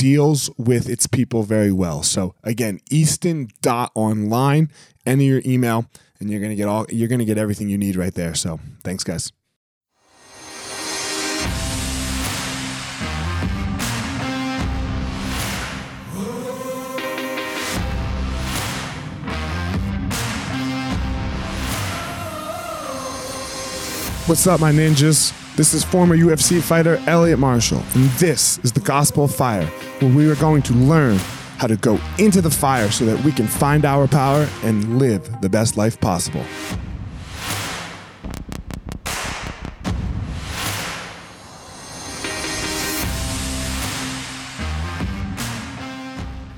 deals with its people very well. So again, Easton.online, enter your email and you're gonna get all you're gonna get everything you need right there. So thanks, guys. What's up, my ninjas? This is former UFC fighter Elliot Marshall, and this is the Gospel of Fire, where we are going to learn how to go into the fire so that we can find our power and live the best life possible.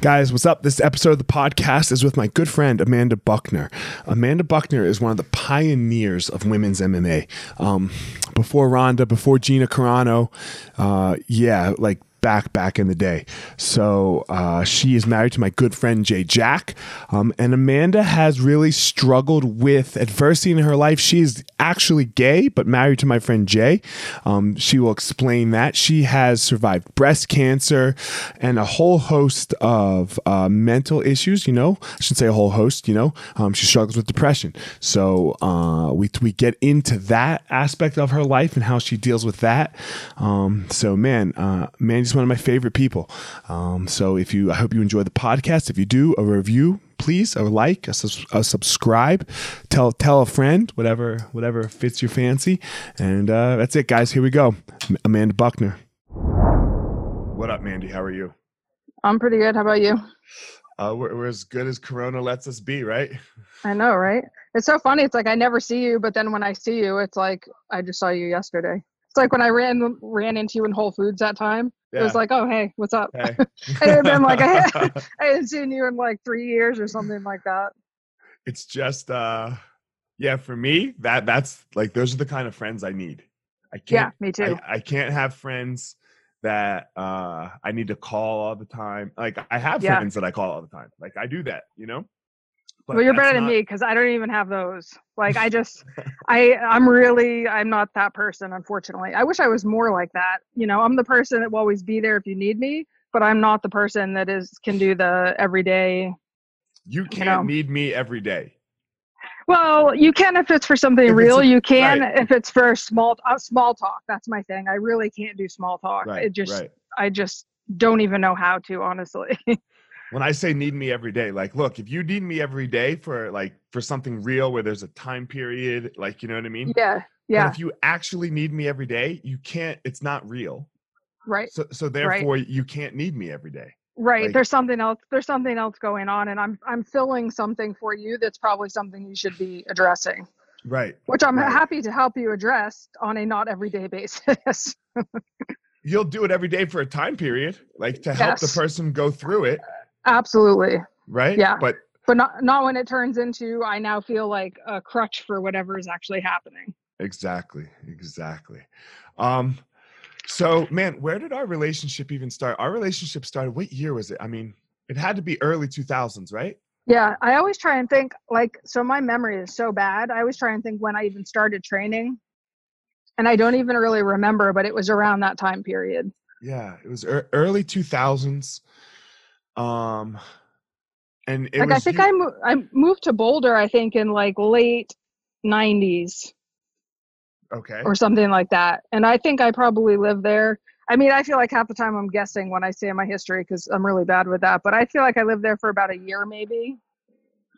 Guys, what's up? This episode of the podcast is with my good friend Amanda Buckner. Amanda Buckner is one of the pioneers of women's MMA. Um, before Ronda, before Gina Carano, uh, yeah, like back back in the day. So uh, she is married to my good friend Jay Jack, um, and Amanda has really struggled with adversity in her life. She is actually gay, but married to my friend Jay. Um, she will explain that she has survived breast cancer and a whole host of uh, mental issues. You know, I should say a whole host. You know, um, she struggles with depression. So uh, we we get into that aspect of her life and how she deals with that. Um, so man, uh, man one of my favorite people. Um, so if you, I hope you enjoy the podcast. If you do, a review, please, a like, a, a subscribe, tell tell a friend, whatever whatever fits your fancy, and uh, that's it, guys. Here we go. Amanda Buckner. What up, Mandy? How are you? I'm pretty good. How about you? Uh, we're, we're as good as Corona lets us be, right? I know, right? It's so funny. It's like I never see you, but then when I see you, it's like I just saw you yesterday. It's like when I ran ran into you in Whole Foods that time. Yeah. It was like, oh hey, what's up? Hey. it had been like I, I hadn't seen you in like three years or something like that. It's just uh yeah, for me, that that's like those are the kind of friends I need. I can't Yeah, me too. I, I can't have friends that uh I need to call all the time. Like I have yeah. friends that I call all the time. Like I do that, you know? But well, you're better than me because I don't even have those. Like I just, I I'm really I'm not that person. Unfortunately, I wish I was more like that. You know, I'm the person that will always be there if you need me, but I'm not the person that is can do the everyday. You can't you know. need me every day. Well, you can if it's for something if real. A, you can right. if it's for small uh, small talk. That's my thing. I really can't do small talk. Right, it just right. I just don't even know how to honestly. when I say need me every day, like, look, if you need me every day for like for something real where there's a time period, like, you know what I mean? Yeah. Yeah. But if you actually need me every day, you can't, it's not real. Right. So, so therefore right. you can't need me every day. Right. Like, there's something else, there's something else going on and I'm, I'm filling something for you. That's probably something you should be addressing. Right. Which I'm right. happy to help you address on a not everyday basis. You'll do it every day for a time period, like to help yes. the person go through it Absolutely. right? Yeah. But but not not when it turns into I now feel like a crutch for whatever is actually happening. Exactly. Exactly. Um so man, where did our relationship even start? Our relationship started what year was it? I mean, it had to be early 2000s, right? Yeah, I always try and think like so my memory is so bad. I always try and think when I even started training. And I don't even really remember, but it was around that time period. Yeah, it was er- early 2000s. Um and like I think I mo- I moved to Boulder I think in like late 90s. Okay. Or something like that. And I think I probably lived there. I mean, I feel like half the time I'm guessing when I say my history because I'm really bad with that. But I feel like I lived there for about a year, maybe,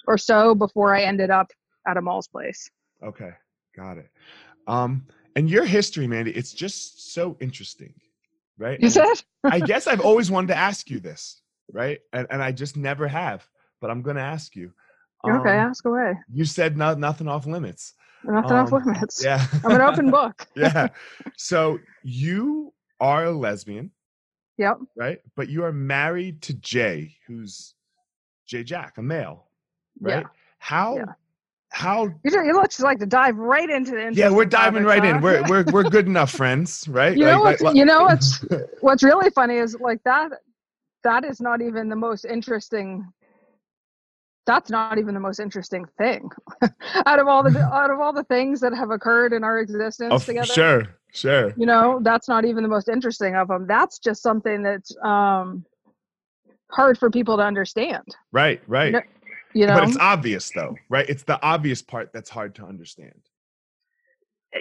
or so before I ended up at Amal's place. Okay, got it. Um, and your history, Mandy, it's just so interesting, right? You said? I guess I've always wanted to ask you this, right? And, and I just never have, but I'm going to ask you. Um, okay, ask away. You said no, nothing off limits. Nothing um, off limits. Yeah. I'm an open book. yeah. So you are a lesbian. Yep. Right? But you are married to Jay, who's Jay Jack, a male. Right? Yeah. How yeah. how you, you just like to dive right into the Yeah, we're diving right huh? in. We're we're we're good enough friends, right? You know like, what's like, you know what's what's really funny is like that that is not even the most interesting that's not even the most interesting thing. Out of all the out of all the things that have occurred in our existence oh, together sure sure. you know that's not even the most interesting of them that's just something that's um hard for people to understand. Right right. You know, you know? but it's obvious though right? It's the obvious part that's hard to understand.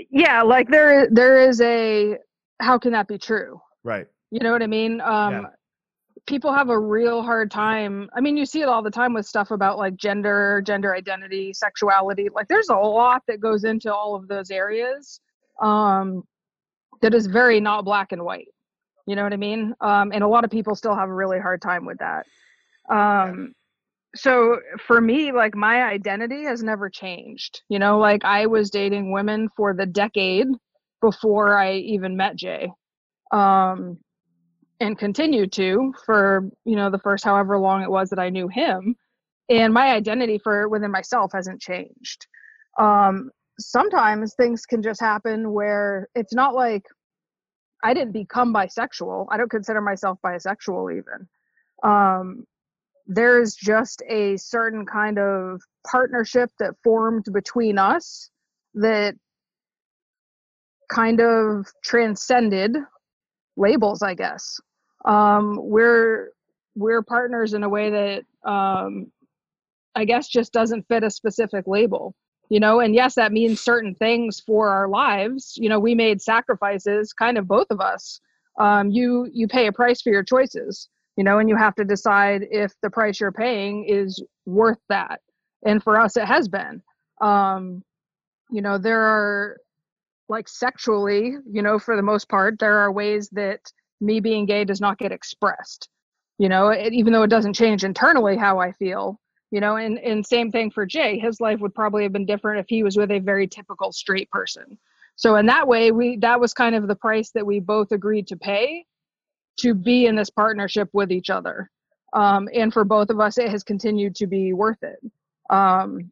Yeah like there there is a how can that be true? Right. You know what i mean? Um yeah people have a real hard time. I mean, you see it all the time with stuff about like gender, gender identity, sexuality. Like there's a lot that goes into all of those areas um, that is very not black and white. You know what I mean? Um, and a lot of people still have a really hard time with that. Um, so for me, like my identity has never changed. You know, like I was dating women for the decade before I even met Jay. Um, and continue to for you know the first however long it was that i knew him. And my identity for within myself hasn't changed. Um sometimes things can just happen where it's not like i didn't become bisexual. I don't consider myself bisexual even. Um there's just a certain kind of partnership that formed between us that kind of transcended labels i guess um, we're we're partners in a way that um, I guess just doesn't fit a specific label, you know. And yes, that means certain things for our lives. You know, we made sacrifices, kind of both of us. Um, you you pay a price for your choices, you know, and you have to decide if the price you're paying is worth that. And for us, it has been. Um, you know, there are like sexually, you know, for the most part, there are ways that me being gay does not get expressed you know it, even though it doesn't change internally how i feel you know and and same thing for jay. His life would probably have been different if he was with a very typical straight person. So in that way we that was kind of the price that we both agreed to pay to be in this partnership with each other. Um, and for both of us it has continued to be worth it. Um,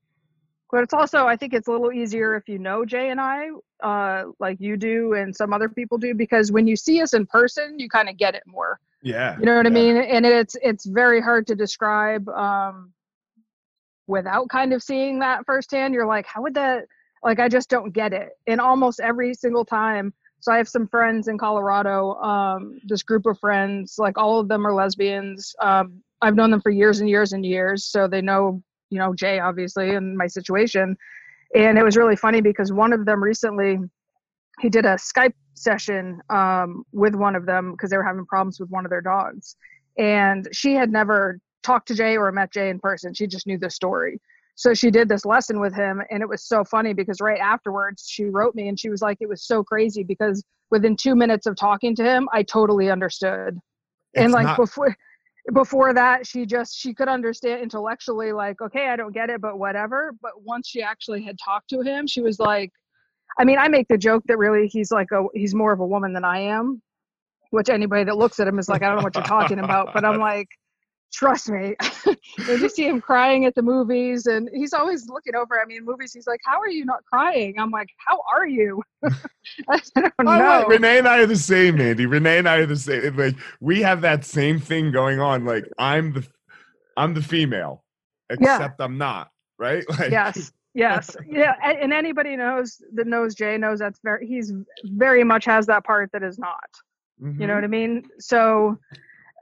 but it's also i think it's a little easier if you know jay and i uh, like you do and some other people do because when you see us in person you kind of get it more. Yeah. You know what yeah. i mean? And it's it's very hard to describe um, without kind of seeing that firsthand. You're like how would that like i just don't get it. And almost every single time so i have some friends in colorado um, this group of friends like all of them are lesbians. Um, i've known them for years and years and years so they know you know jay obviously and my situation. And it was really funny because one of them recently he did a skype session um, with one of them because they were having problems with one of their dogs. And she had never talked to jay or met jay in person. She just knew the story. So she did this lesson with him and it was so funny because right afterwards she wrote me and she was like it was so crazy because within two minutes of talking to him i totally understood. It's and like not- before before that she just she could understand intellectually like okay i don't get it but whatever. But once she actually had talked to him she was like i mean i make the joke that really he's like a he's more of a woman than i am which anybody that looks at him is like i don't know what you're talking about. But i'm like trust me. and you see him crying at the movies, and he's always looking over at me in movies. He's like, "How are you not crying?" I'm like, "How are you?" I don't know. Renee and I are the same, Andy. Renee and I are the same. Like we have that same thing going on. Like I'm the, I'm the female, except yeah. I'm not. Right? Like, yes. Yes. Yeah. And anybody knows that knows Jay knows that's very. He's very much has that part that is not. Mm-hmm. You know mm-hmm. what I mean? So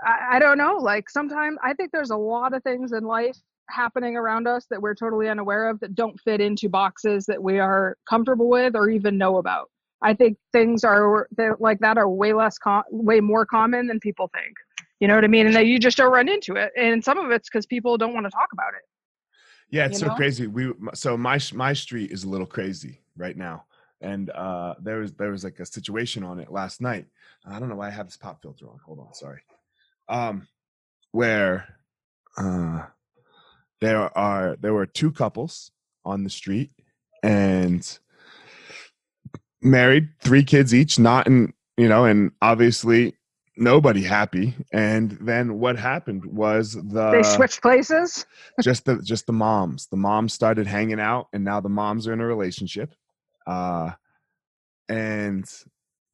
I, I don't know. Like sometimes I think there's a lot of things in life happening around us that we're totally unaware of that don't fit into boxes that we are comfortable with or even know about. I think things are like that are way less, com- way more common than people think. You know what I mean? And that you just don't run into it. And some of it's because people don't want to talk about it. Yeah, it's you so know? crazy. We so my my street is a little crazy right now, and uh, there was there was like a situation on it last night. I don't know why I have this pop filter on. Hold on, sorry um, where uh, there are there were two couples on the street and married, three kids each, not in you know, and obviously nobody happy. And then what happened was the they switched places. just the just the moms. The moms started hanging out, and now the moms are in a relationship. Uh, and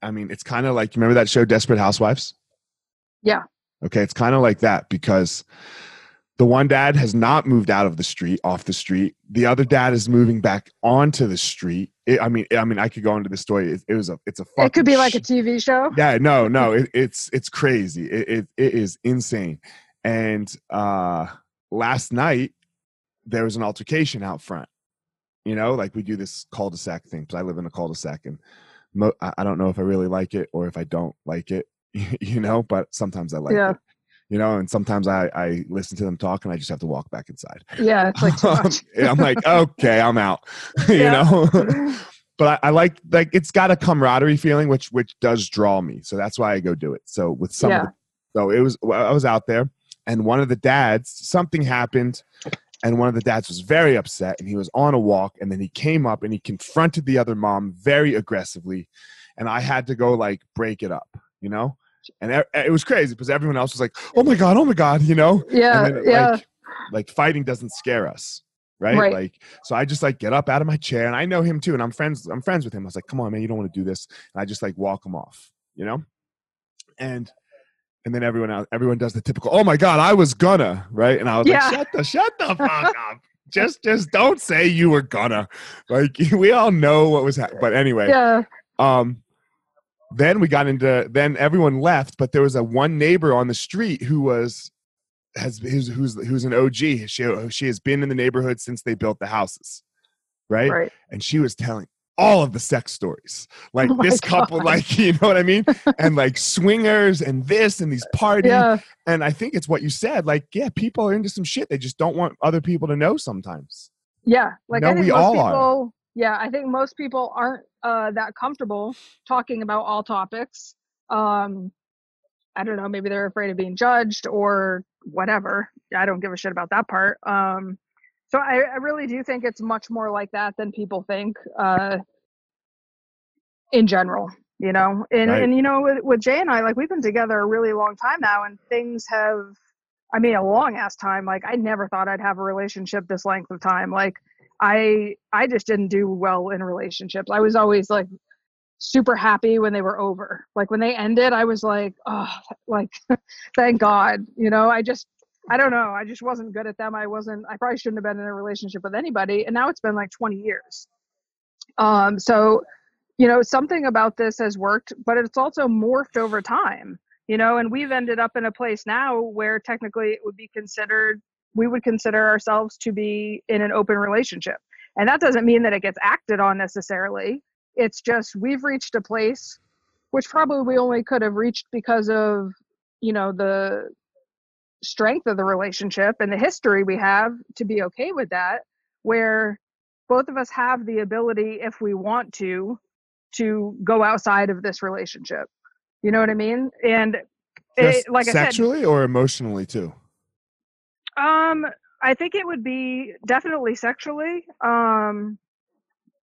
I mean, it's kind of like you remember that show Desperate Housewives. Yeah. Okay, it's kind of like that because the one dad has not moved out of the street, off the street. The other dad is moving back onto the street. It, I mean, I mean, I could go into the story. It, it was a, it's a. It could be like a TV show. Yeah, no, no, it, it's it's crazy. It, it it is insane. And uh last night there was an altercation out front. You know, like we do this cul-de-sac thing because I live in a cul-de-sac, and mo- I don't know if I really like it or if I don't like it. you know, but sometimes I like yeah. it. You know, and sometimes I, I listen to them talk and I just have to walk back inside. Yeah, it's like. I'm like, okay, I'm out. you know? but I, I, like like it's got a camaraderie feeling which which does draw me. So that's why I go do it. So with some yeah. the, so it was I was out there and one of the dads, something happened and one of the dads was very upset and he was on a walk and then he came up and he confronted the other mom very aggressively and I had to go like break it up, you know? And it was crazy because everyone else was like, "Oh my god, oh my god," you know. Yeah, then, yeah. Like, like fighting doesn't scare us, right? right? Like, so I just like get up out of my chair, and I know him too, and I'm friends. I'm friends with him. I was like, "Come on, man, you don't want to do this," and I just like walk him off, you know. And and then everyone else, everyone does the typical, "Oh my god, I was gonna," right? And I was yeah. like, "Shut the, shut the fuck up." Just, just don't say you were gonna. Like, we all know what was happening. But anyway, yeah. Um, then we got into then everyone left but there was a one neighbor on the street who was has who's who's, who's an og she she has been in the neighborhood since they built the houses right, right. and she was telling all of the sex stories oh like oh this couple like you know what i mean? And like swingers and this and these parties. Yeah. and i think it's what you said like yeah people are into some shit. They just don't want other people to know sometimes. Yeah like no, I think we most all people are. Yeah i think most people aren't uh, that comfortable talking about all topics. Um, I don't know, maybe they're afraid of being judged or whatever. I don't give a shit about that part. Um, so I, I really do think it's much more like that than people think uh, in general, you know. And, right. and you know, with, with Jay and I, like we've been together a really long time now, and things have, I mean, a long ass time. Like I never thought I'd have a relationship this length of time. Like I I just didn't do well in relationships. I was always like super happy when they were over. Like when they ended, I was like, oh, like thank God. You know, I just I don't know. I just wasn't good at them. I wasn't. I probably shouldn't have been in a relationship with anybody. And now it's been like 20 years. Um. So, you know, something about this has worked, but it's also morphed over time. You know, and we've ended up in a place now where technically it would be considered we would consider ourselves to be in an open relationship. And that doesn't mean that it gets acted on necessarily. It's just we've reached a place which probably we only could have reached because of, you know, the strength of the relationship and the history we have to be okay with that, where both of us have the ability, if we want to, to go outside of this relationship. You know what I mean? And it, like sexually I said, or emotionally too. Um, I think it would be definitely sexually. Um,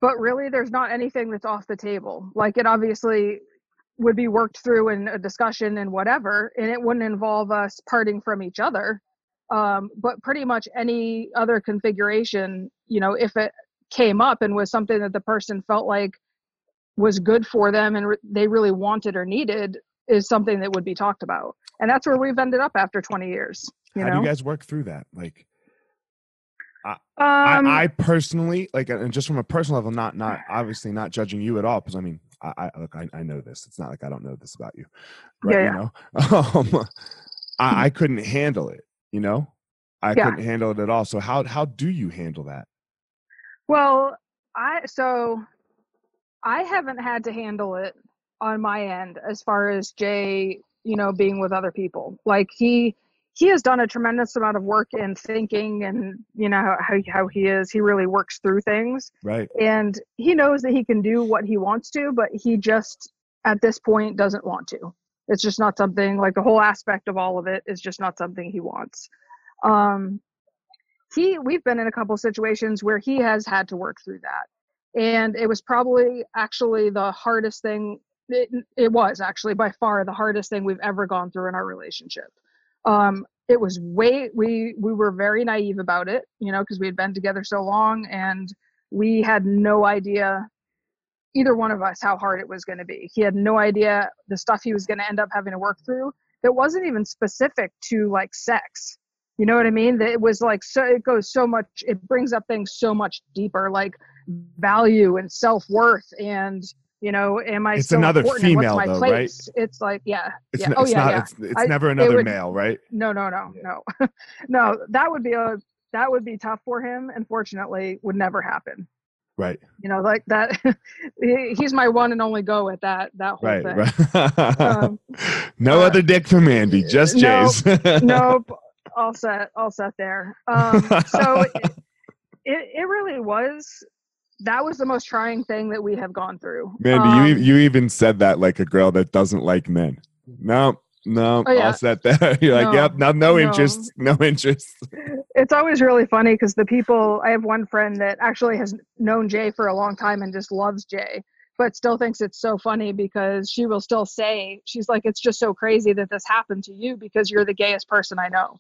but really, there's not anything that's off the table. Like it obviously would be worked through in a discussion and whatever, and it wouldn't involve us parting from each other. Um, but pretty much any other configuration, you know, if it came up and was something that the person felt like was good for them and re- they really wanted or needed, is something that would be talked about. And that's where we've ended up after 20 years. You How know? do you guys work through that? Like, um, I, I personally like, and just from a personal level, not not obviously not judging you at all, because I mean, I, I look, I, I know this. It's not like I don't know this about you, right? Yeah, You know, um, I, I couldn't handle it. You know, I Yeah. couldn't handle it at all. So how how do you handle that? Well, I so I haven't had to handle it on my end as far as Jay, you know, being with other people. Like he he has done a tremendous amount of work in thinking and you know how how, he is. He really works through things Right. and he knows that he can do what he wants to, but he just at this point doesn't want to. It's just not something like the whole aspect of all of it is just not something he wants. Um, he we've been in a couple situations where he has had to work through that, and it was probably actually the hardest thing. It, it was actually by far the hardest thing we've ever gone through in our relationship. Um, it was way we we were very naive about it, you know, because we had been together so long and we had no idea either one of us how hard it was going to be. He had no idea the stuff he was going to end up having to work through that wasn't even specific to like sex. You know what I mean? That it was like so it goes so much it brings up things so much deeper like value and self-worth and you know am I It's still another important female what's my though, right? place? It's like yeah. It's yeah. n- oh it's yeah, not. yeah. It's it's I- never it another would- male, right? No, no, no, Yeah. no. no, that would be a that would be tough for him. Unfortunately, would never happen. Right. You know, like that. he- he's my one and only go at that that whole Right. thing. Right. Um, no uh, other dick from Andy, just no, Jay's. nope, all set, all set there. Um, so it, it it really was. That was the most trying thing that we have gone through. Mandy, Um, you you even said that like a girl that doesn't like men. No, no, Oh, yeah. all set there. You're like, yep, no, no no. interest, no interest. it's always really funny because the people I have one friend that actually has known Jay for a long time and just loves Jay, but still thinks it's so funny because she will still say she's like it's just so crazy that this happened to you because you're the gayest person I know,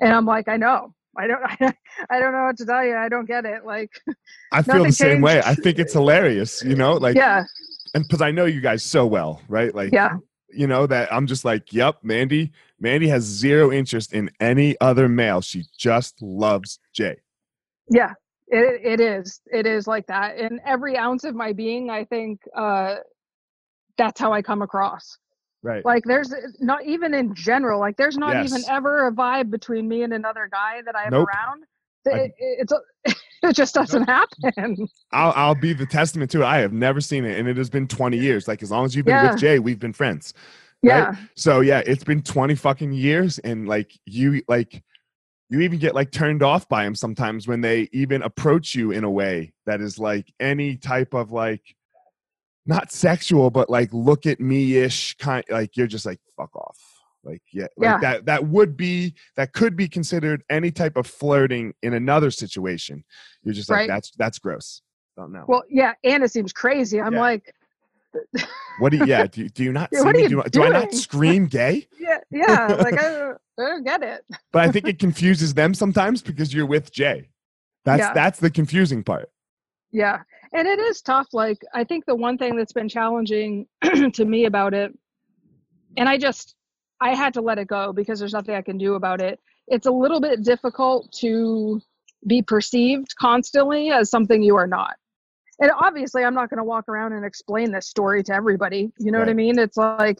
and I'm like I know I don't I don't know what to tell you I don't get it like I feel the same way. I think it's hilarious, you know, like, yeah and because I know you guys so well, right? Like, yeah you know that I'm just like, yep, Mandy. Mandy has zero interest in any other male. She just loves Jay. yeah it it is it is like that in every ounce of my being I think uh that's how I come across Right. like there's uh, not even in general like there's not even ever a vibe between me and another guy that i'm Nope. around it, it's it just doesn't happen I'll I'll be the testament to it. I have never seen it, and it has been 20 years. Like as long as you've been Yeah. with Jay, we've been friends. Right? yeah So yeah, it's been 20 fucking years, and like you like you even get like turned off by them sometimes when they even approach you in a way that is like any type of like not sexual, but like look at me ish kind. Like you're just like fuck off. Like yeah, like Yeah. that that would be that could be considered any type of flirting in another situation. You're just like Right. that's that's gross. Don't know. well yeah and it seems crazy i'm Yeah. like What do you, yeah, do, you- do you not Yeah, see what me? are Do, you I- do I not scream gay? yeah yeah like I, don't- I don't get it But I think it confuses them sometimes because you're with Jay. That's that's the confusing part. yeah and it is tough like i think the one thing that's been challenging to me about it and i just i had to let it go because there's nothing i can do about it. It's a little bit difficult to be perceived constantly as something you are not. And obviously i'm not going to walk around and explain this story to everybody you know what i mean? It's like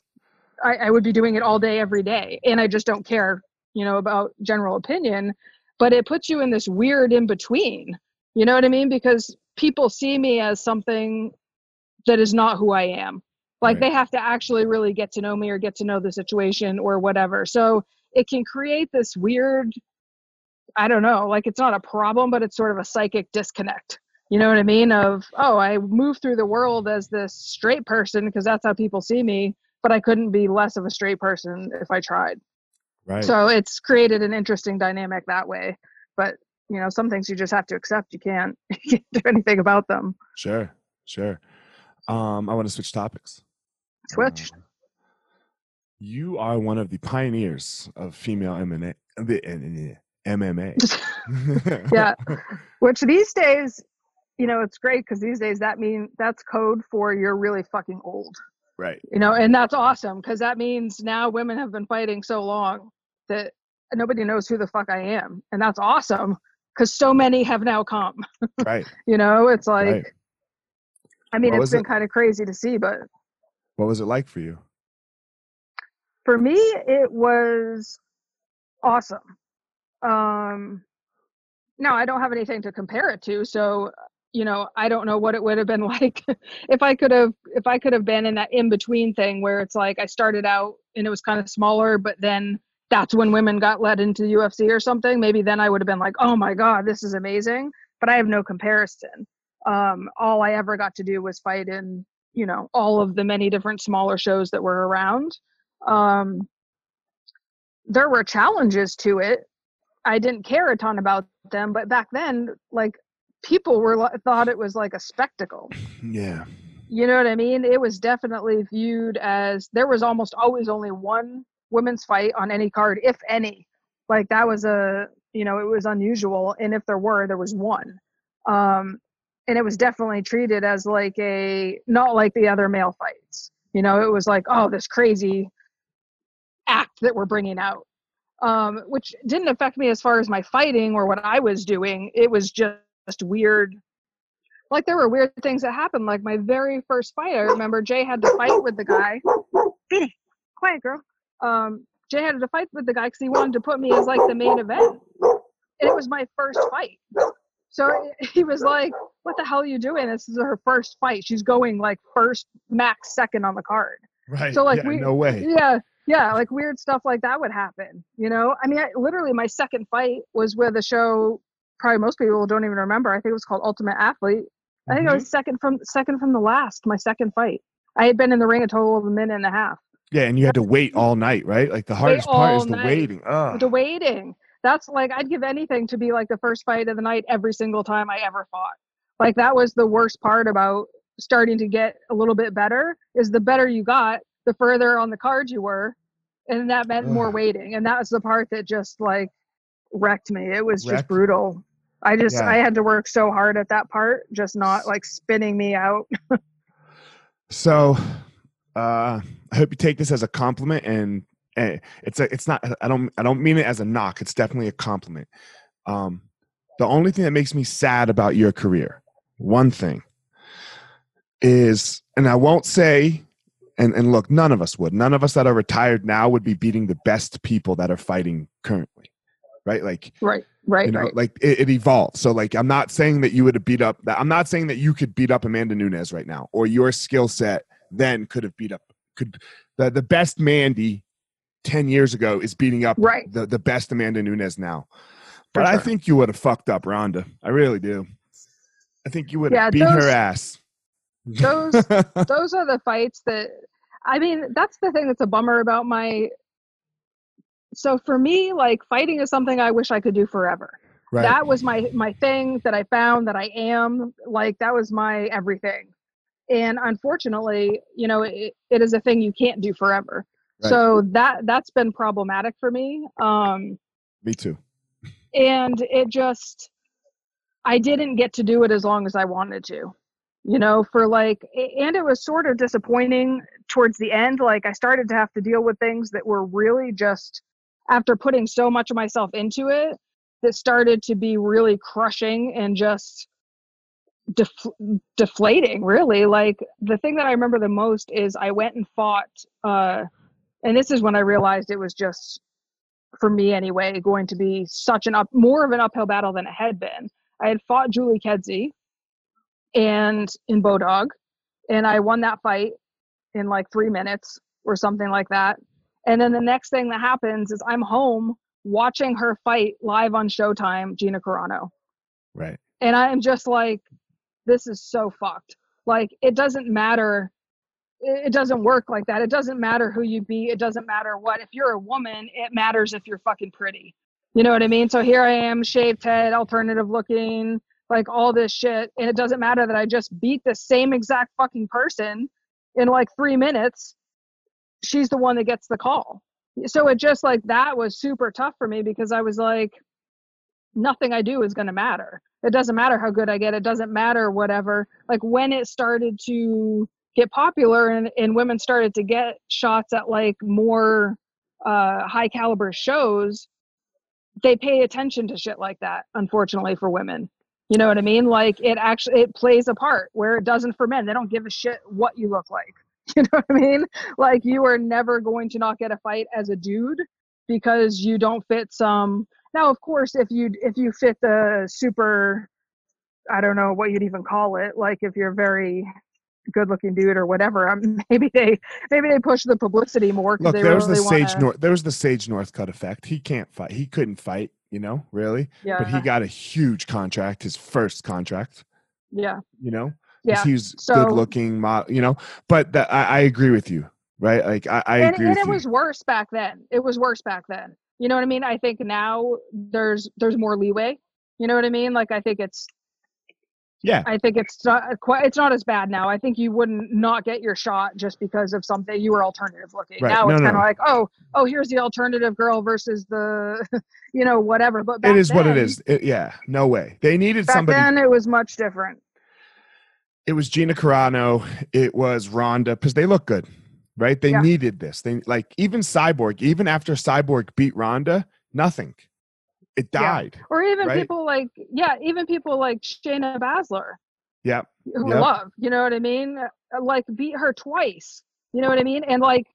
I, I would be doing it all day every day and i just don't care you know about general opinion but it puts you in this weird in between you know what i mean? Because people see me as something that is not who i am. Like Right. they have to actually really get to know me or get to know the situation or whatever. So it can create this weird i don't know like it's not a problem but it's sort of a psychic disconnect. You know what i mean? Of oh i move through the world as this straight person because that's how people see me but i couldn't be less of a straight person if i tried. Right. so it's created an interesting dynamic that way. But you know some things you just have to accept you can't, you can't do anything about them sure. Sure. Um, I want to switch topics. switch Uh, you are one of the pioneers of female MMA. The, MMA. yeah. Which these days, you know, it's great because these days that means that's code for you're really fucking old. Right. You know, and that's awesome because that means now women have been fighting so long that nobody knows who the fuck I am. And that's awesome because so many have now come. Right. you know, it's like, right. I mean, what it's been kind of crazy to see, but. What was it like for you? For me, it was awesome. Um, no, I don't have anything to compare it to. So, you know, I don't know what it would have been like if I could have if I could have been in that in between thing where it's like I started out and it was kind of smaller, but then that's when women got led into the UFC or something. Maybe then I would have been like, oh my god, this is amazing. But I have no comparison. Um, all I ever got to do was fight in, you know, all of the many different smaller shows that were around. Um, there were challenges to it. I didn't care a ton about them, but back then, like people were thought it was like a spectacle. Yeah. You know what I mean? It was definitely viewed as there was almost always only one women's fight on any card, if any. Like that was a you know it was unusual, and if there were, there was one. Um, and it was definitely treated as like a not like the other male fights. You know, it was like oh this crazy act that we're bringing out um, which didn't affect me as far as my fighting or what I was doing. It was just weird. Like there were weird things that happened. Like my very first fight, I remember Jay had to fight with the guy. quiet girl. Um, Jay had to fight with the guy because he wanted to put me as like the main event, and it was my first fight. So he was like, "What the hell are you doing? This is her first fight. She's going like first, max second on the card." Right. So like yeah, we, no way. Yeah yeah like weird stuff like that would happen you know i mean I, literally my second fight was with a show probably most people don't even remember i think it was called ultimate athlete i think mm-hmm. I was second from second from the last my second fight i had been in the ring a total of a minute and a half yeah and you had to wait all night right like the hardest part is the night. waiting Ugh. the waiting that's like i'd give anything to be like the first fight of the night every single time i ever fought like that was the worst part about starting to get a little bit better is the better you got the further on the card you were and that meant more waiting and that was the part that just like wrecked me it was wrecked. just brutal i just yeah. i had to work so hard at that part just not like spinning me out so uh i hope you take this as a compliment and it's a it's not i don't i don't mean it as a knock it's definitely a compliment. Um the only thing that makes me sad about your career one thing is and i won't say and and look none of us would none of us that are retired now would be beating the best people that are fighting currently right? Like right right you know right. like it, it evolved. So like i'm not saying that you would have beat up that i'm not saying that you could beat up amanda nunes right now or your skill set then could have beat up could the, the best mandy 10 years ago is beating up right. the, the best amanda nunes now but sure. i think you would have fucked up ronda i really do i think you would have yeah, beat those, her ass those those are the fights that I mean, that's the thing that's a bummer about my so for me, like fighting is something I wish I could do forever. Right. That was my my thing that I found that I am like that was my everything. And unfortunately, you know, it, it is a thing you can't do forever. Right. So that that's been problematic for me. Um Me too. And it just I didn't get to do it as long as I wanted to you know, for like, and it was sort of disappointing towards the end. Like, I started to have to deal with things that were really just after putting so much of myself into it, that started to be really crushing and just def- deflating, really. Like, the thing that I remember the most is I went and fought, uh, and this is when I realized it was just, for me anyway, going to be such an up, more of an uphill battle than it had been. I had fought Julie Kedzie and in Bodog, and I won that fight in like three minutes or something like that. And then the next thing that happens is I'm home watching her fight live on Showtime, Gina Carano. Right. And I am just like, this is so fucked. Like, it doesn't matter. It doesn't work like that. It doesn't matter who you be. It doesn't matter what. If you're a woman, it matters if you're fucking pretty. You know what I mean? So here I am, shaved head, alternative looking, like all this shit and it doesn't matter that i just beat the same exact fucking person in like three minutes she's the one that gets the call so it just like that was super tough for me because i was like nothing I do is going to matter. It doesn't matter how good I get. It doesn't matter whatever. Like when it started to get popular and, and women started to get shots at like more uh, high caliber shows, they pay attention to shit like that, unfortunately for women. You know what I mean? Like it actually it plays a part where it doesn't for men. They don't give a shit what you look like. You know what I mean? Like you are never going to not get a fight as a dude because you don't fit some now of course if you if you fit the super I don't know what you'd even call it, like if you're very good looking dude or whatever. Um, maybe they maybe they push the publicity more. Look, they there was really the Sage wanna, North. There was the Sage Northcutt effect. He can't fight. He couldn't fight. You know, really. Yeah, But he got a huge contract. His first contract. yeah, You know. yeah. He's So- good looking. You know. But that, I, I agree with you. Right. Like I, I and, agree and it you. was worse back then. It was worse back then. You know what I mean? I think now there's there's more leeway. You know what I mean? Like I think it's yeah. I think it's not quite it's not as bad now. I think you wouldn't not get your shot just because of something you were alternative looking. Right. Now No, it's no. kind of like, oh, oh, here's the alternative girl versus the, you know, whatever. But It is what it is. It, yeah. No way. They needed Back somebody. then, it was much different. it was Gina Carano, it was Ronda, because they look good, right? They Yeah. needed this. They like even Cyborg, even after Cyborg beat Ronda, nothing. It Yeah. died. Or even Right? people like, yeah, even people like Shayna Baszler, Yep. who Yep. Love, you know what I mean? Uh, Like beat her twice, you know what I mean? And like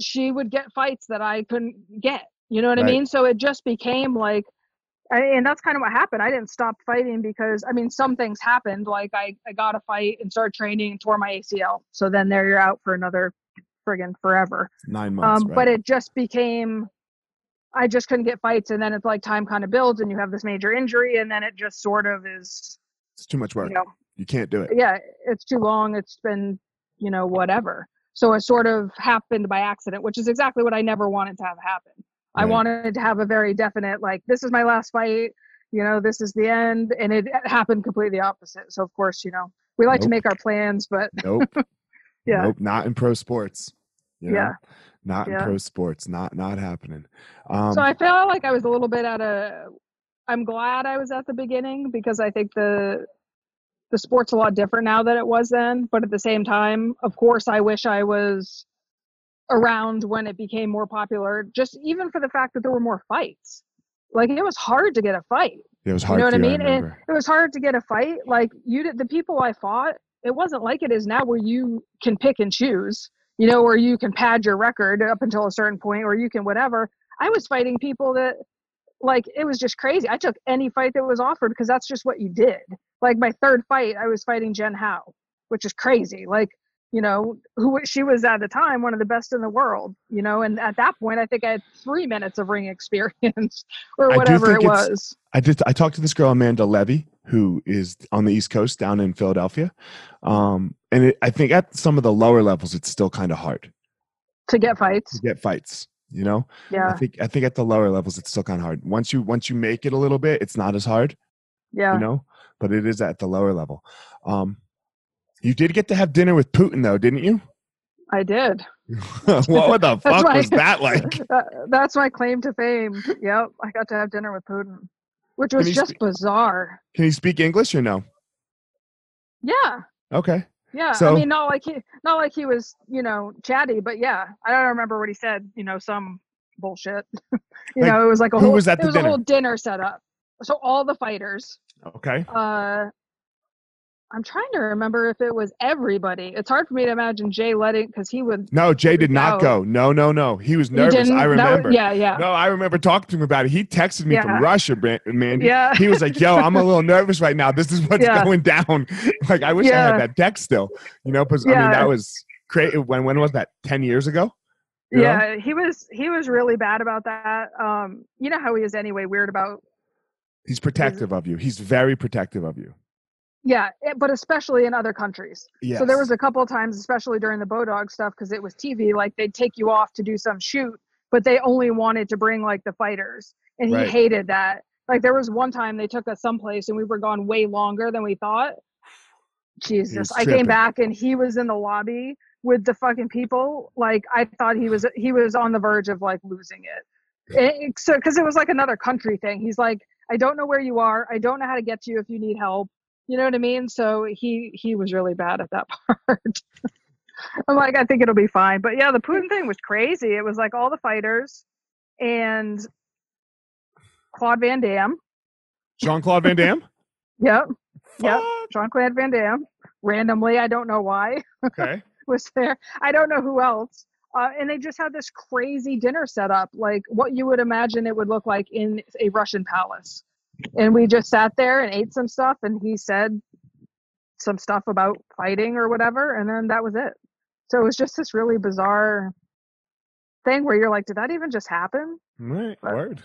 she would get fights that I couldn't get, you know what Right. I mean? So it just became like, and that's kind of what happened. I didn't stop fighting because I mean, some things happened. Like I, I got a fight and started training and tore my ACL. So then there you're out for another friggin' forever. Nine months. Um, right? But it just became, I just couldn't get fights, and then it's like time kind of builds, and you have this major injury, and then it just sort of is, it's too much work. you know, you can't do it. yeah, it's too long. It's been, you know, whatever. So it sort of happened by accident, which is exactly what I never wanted to have happen. I wanted to have a very definite, like, this is my last fight, you know, this is the end, and it happened completely opposite. So of course, you know, we like to make our plans, but Nope. Yeah. Nope. Not in pro sports. you know? Yeah. Not in pro sports. Not not happening. Um, so I felt like I was a little bit at a. I'm glad I was at the beginning because I think the the sport's a lot different now than it was then. But at the same time, of course, I wish I was around when it became more popular. Just even for the fact that there were more fights. Like it was hard to get a fight. it was hard. You know what I mean? And remember. it was hard to get a fight. Like you did, the people I fought, it wasn't like it is now where you can pick and choose, you know, where you can pad your record up until a certain point or you can whatever. I was fighting people that like it was just crazy. I took any fight that was offered because that's just what you did. Like my third fight, I was fighting Jen Howe, which is crazy. Like, you know, who she was at the time one of the best in the world, you know, and at that point I think I had three minutes of ring experience or whatever it was. I did. I talked to this girl Amanda Levy, who is on the East Coast, down in Philadelphia, um, and it, I think at some of the lower levels, it's still kind of hard To get fights. to get fights. You know, Yeah. I think I think at the lower levels, it's still kind of hard. Once you once you make it a little bit, it's not as hard. Yeah. You know, but it is at the lower level. Um, you did get to have dinner with Putin, though, didn't you? I did. what the fuck why- was that like? That, that's my claim to fame. Yep. I got to have dinner with Putin, which was just spe- bizarre. Can you speak English or no? Yeah. Okay. Yeah. So- I mean, not like he, not like he was, you know, chatty, but yeah. I don't remember what he said. You know, some bullshit. you Like, know, it was like a who whole. was at it was a dinner? whole dinner setup. So all the fighters. Okay. Uh, I'm trying to remember if it was everybody. It's hard for me to imagine Jay letting because he would. No, Jay did not No. go. No, no, no. He was he nervous. didn't- I that was- remember. yeah. Yeah. No, I remember talking to him about it. He texted me Yeah. from Russia, Mandy. Yeah. He was like, "Yo, I'm a little nervous right now. This is what's Yeah. going down." like, I wish I had that text still. You know, because I mean, that was crazy. When when was that? Ten years ago. You know? yeah he was he was really bad about that um you know how he is anyway weird about He's protective of you. He's very protective of you. Yeah it, but especially in other countries Yes. so there was a couple of times especially during the bodog stuff because it was tv like they'd take you off to do some shoot but they only wanted to bring like the fighters and he Right. hated that like there was one time they took us someplace and we were gone way longer than we thought jesus i came back and he was in the lobby with the fucking people like i thought he was he was on the verge of like losing it, it eh, eh, so because it was like another country thing he's like I don't know where you are. I don't know how to get to you if you need help. You know what I mean? So he he was really bad at that part. I'm like, I think it'll be fine. But yeah, the Putin thing was crazy. It was like all the fighters and Claude Van Damme. Jean Claude Van Damme? yep. Yep. Jean Claude Van Damme. Randomly, I don't know why. Okay. was there. I don't know who else. Uh, and they just had this crazy dinner set up, like what you would imagine it would look like in a Russian palace. And we just sat there and ate some stuff, and he said some stuff about fighting or whatever, and then that was it. So it was just this really bizarre thing where you're like, did that even just happen? Right. But, Word.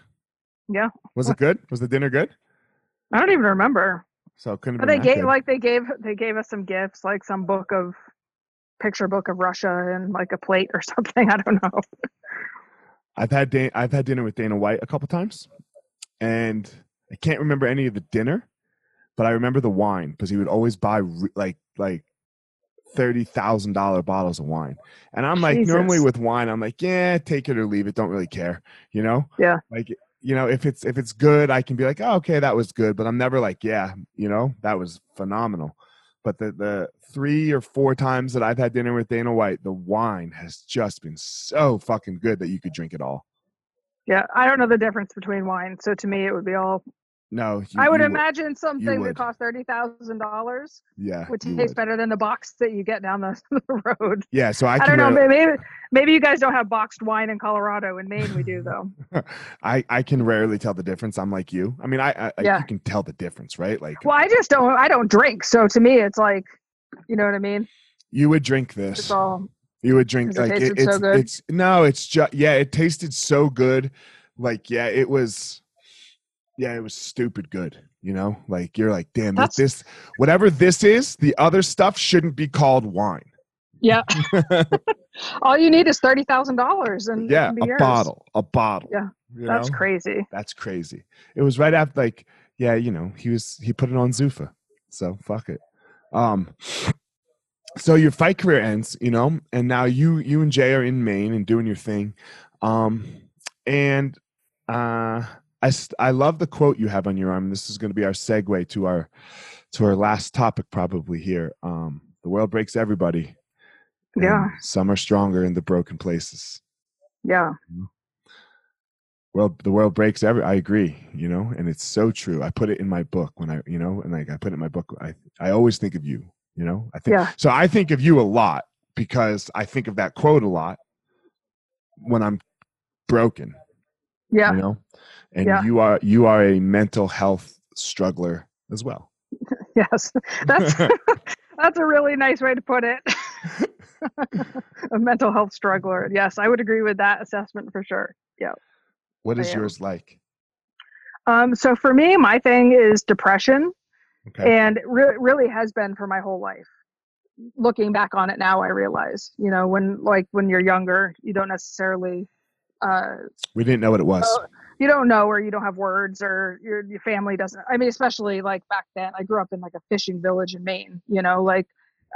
Yeah. Was it good? Was the dinner good? I don't even remember. So it couldn't. But they gave good. like they gave they gave us some gifts, like some book of picture book of Russia and like a plate or something. I don't know. I've had Dan- I've had dinner with Dana White a couple times, and I can't remember any of the dinner, but I remember the wine because he would always buy like like thirty thousand dollar bottles of wine, and I'm like Jesus. normally with wine I'm like yeah take it or leave it don't really care you know? Yeah. Like you know if it's if it's good I can be like oh, okay that was good but I'm never like yeah you know? That was phenomenal. But the the three or four times that I've had dinner with Dana White, the wine has just been so fucking good that you could drink it all. Yeah, I don't know the difference between wine, so to me it would be all no, you, I would imagine would. something that costs thirty thousand dollars. Yeah, would taste would. better than the box that you get down the, the road. Yeah, so I, I don't know. Uh, maybe maybe you guys don't have boxed wine in Colorado. In Maine, we do though. I I can rarely tell the difference. I'm like you. I mean, I, I yeah. you can tell the difference, right? Like, well, I uh, just don't. I don't drink, so to me, it's like, you know what I mean. You would drink this. It's all. You would drink like it, it's so it's no, it's just yeah. It tasted so good. Like yeah, it was yeah, it was stupid good. You know, like you're like, damn, That's... this whatever this is, the other stuff shouldn't be called wine. Yeah. All you need is thirty thousand dollars and yeah, a yours. bottle, a bottle. Yeah, that's know? crazy. That's crazy. It was right after, like, yeah, you know, he was he put it on Zuffa, so fuck it. Um, so your fight career ends, you know, and now you you and Jay are in Maine and doing your thing, um, and uh I, I love the quote you have on your arm. This is going to be our segue to our to our last topic probably here. Um, the world breaks everybody. Yeah. Some are stronger in the broken places. Yeah. Well, the world breaks every. I agree. You know, and it's so true. I put it in my book when I, you know, and like I put it in my book. I I always think of you. You know, I think. Yeah. So I think of you a lot because I think of that quote a lot when I'm broken. Yeah. You know, and yeah. you are you are a mental health struggler as well. yes, that's that's a really nice way to put it. a mental health struggler. Yes, I would agree with that assessment for sure. Yeah. What is yours like? Um, so for me, my thing is depression, okay. and re- really has been for my whole life. Looking back on it now, I realize, you know, when like when you're younger, you don't necessarily. Uh, we didn't know what it was. Uh, you don't know or you don't have words or your your family doesn't i mean especially like back then i grew up in like a fishing village in maine you know like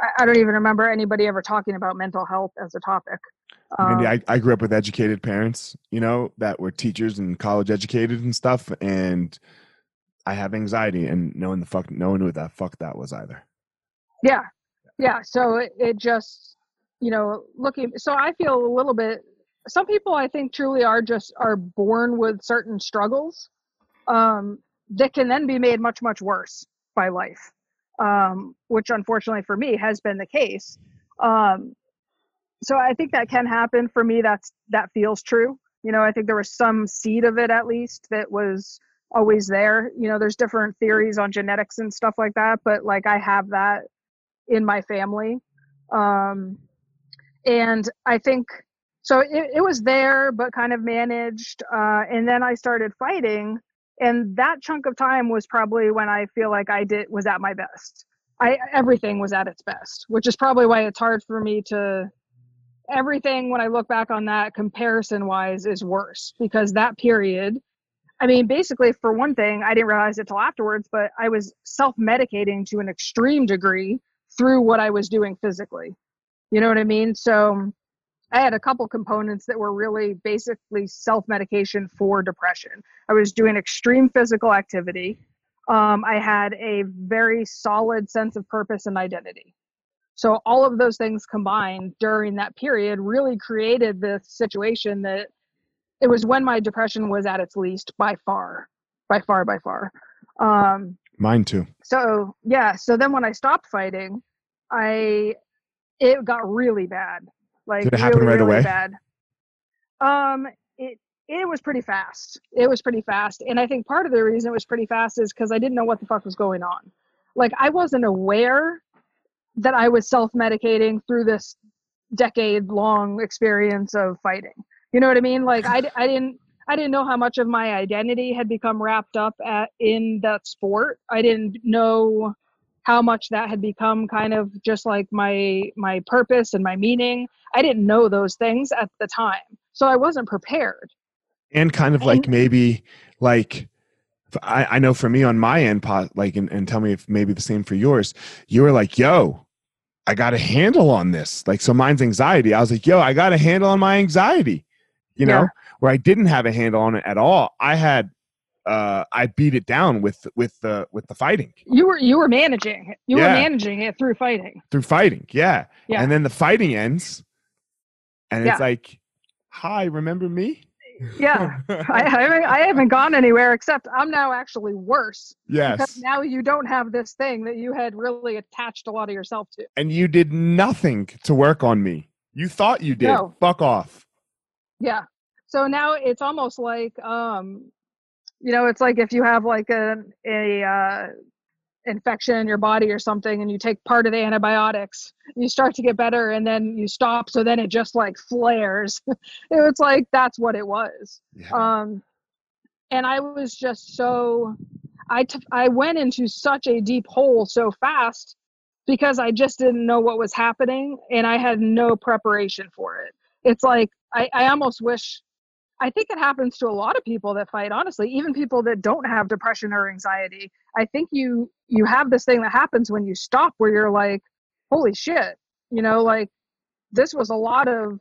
i, I don't even remember anybody ever talking about mental health as a topic. Um, Andy, I, I grew up with educated parents you know that were teachers and college educated and stuff and i have anxiety and no one the fuck no one knew what that fuck that was either. Yeah. Yeah so it, it just you know looking so i feel a little bit some people I think truly are just are born with certain struggles um, that can then be made much much worse by life, um, which unfortunately for me has been the case. Um, so I think that can happen for me. That's that feels true. You know, I think there was some seed of it at least that was always there. You know, there's different theories on genetics and stuff like that, but like I have that in my family. Um, and I think so it, it was there but kind of managed uh, and then i started fighting and that chunk of time was probably when i feel like i did was at my best. I everything was at its best which is probably why it's hard for me to everything when i look back on that comparison wise is worse because that period i mean basically for one thing i didn't realize it till afterwards but i was self-medicating to an extreme degree through what i was doing physically. You know what i mean? So I had a couple components that were really basically self medication for depression. I was doing extreme physical activity. Um, I had a very solid sense of purpose and identity. So all of those things combined during that period really created this situation that it was when my depression was at its least by far, by far, by far. Um, Mine too. So yeah, so then when I stopped fighting, I it got really bad. Like Did it happen really, right really away? Bad. Um, it it was pretty fast. It was pretty fast, and I think part of the reason it was pretty fast is because I didn't know what the fuck was going on. Like I wasn't aware that I was self medicating through this decade long experience of fighting. You know what I mean? Like I, I didn't I didn't know how much of my identity had become wrapped up at in that sport. I didn't know how much that had become kind of just like my my purpose and my meaning. I didn't know those things at the time. So I wasn't prepared. And kind of like maybe like I, I know for me on my end, pot like and, and tell me if maybe the same for yours. You were like, yo, I got a handle on this. Like so mine's anxiety. I was like, yo, I got a handle on my anxiety. You know, Yeah. where I didn't have a handle on it at all. I had uh I beat it down with with the with the fighting. You were you were managing it. You Yeah. were managing it through fighting. Through fighting. Yeah. Yeah. And then the fighting ends and Yeah. it's like, hi, remember me? Yeah. I, I haven't I haven't gone anywhere except I'm now actually worse because yes. now you don't have this thing that you had really attached a lot of yourself to. And you did nothing to work on me. You thought you did. No. Fuck off. Yeah. So now it's almost like um you know, it's like if you have like a a uh infection in your body or something and you take part of the antibiotics, you start to get better and then you stop so then it just like flares. it's like that's what it was. Yeah. um and i was just so I t- I went into such a deep hole so fast because i just didn't know what was happening and i had no preparation for it it's like i, I almost wish i think it happens to a lot of people that fight honestly even people that don't have depression or anxiety. I think you you have this thing that happens when you stop where you're like holy shit you know like this was a lot of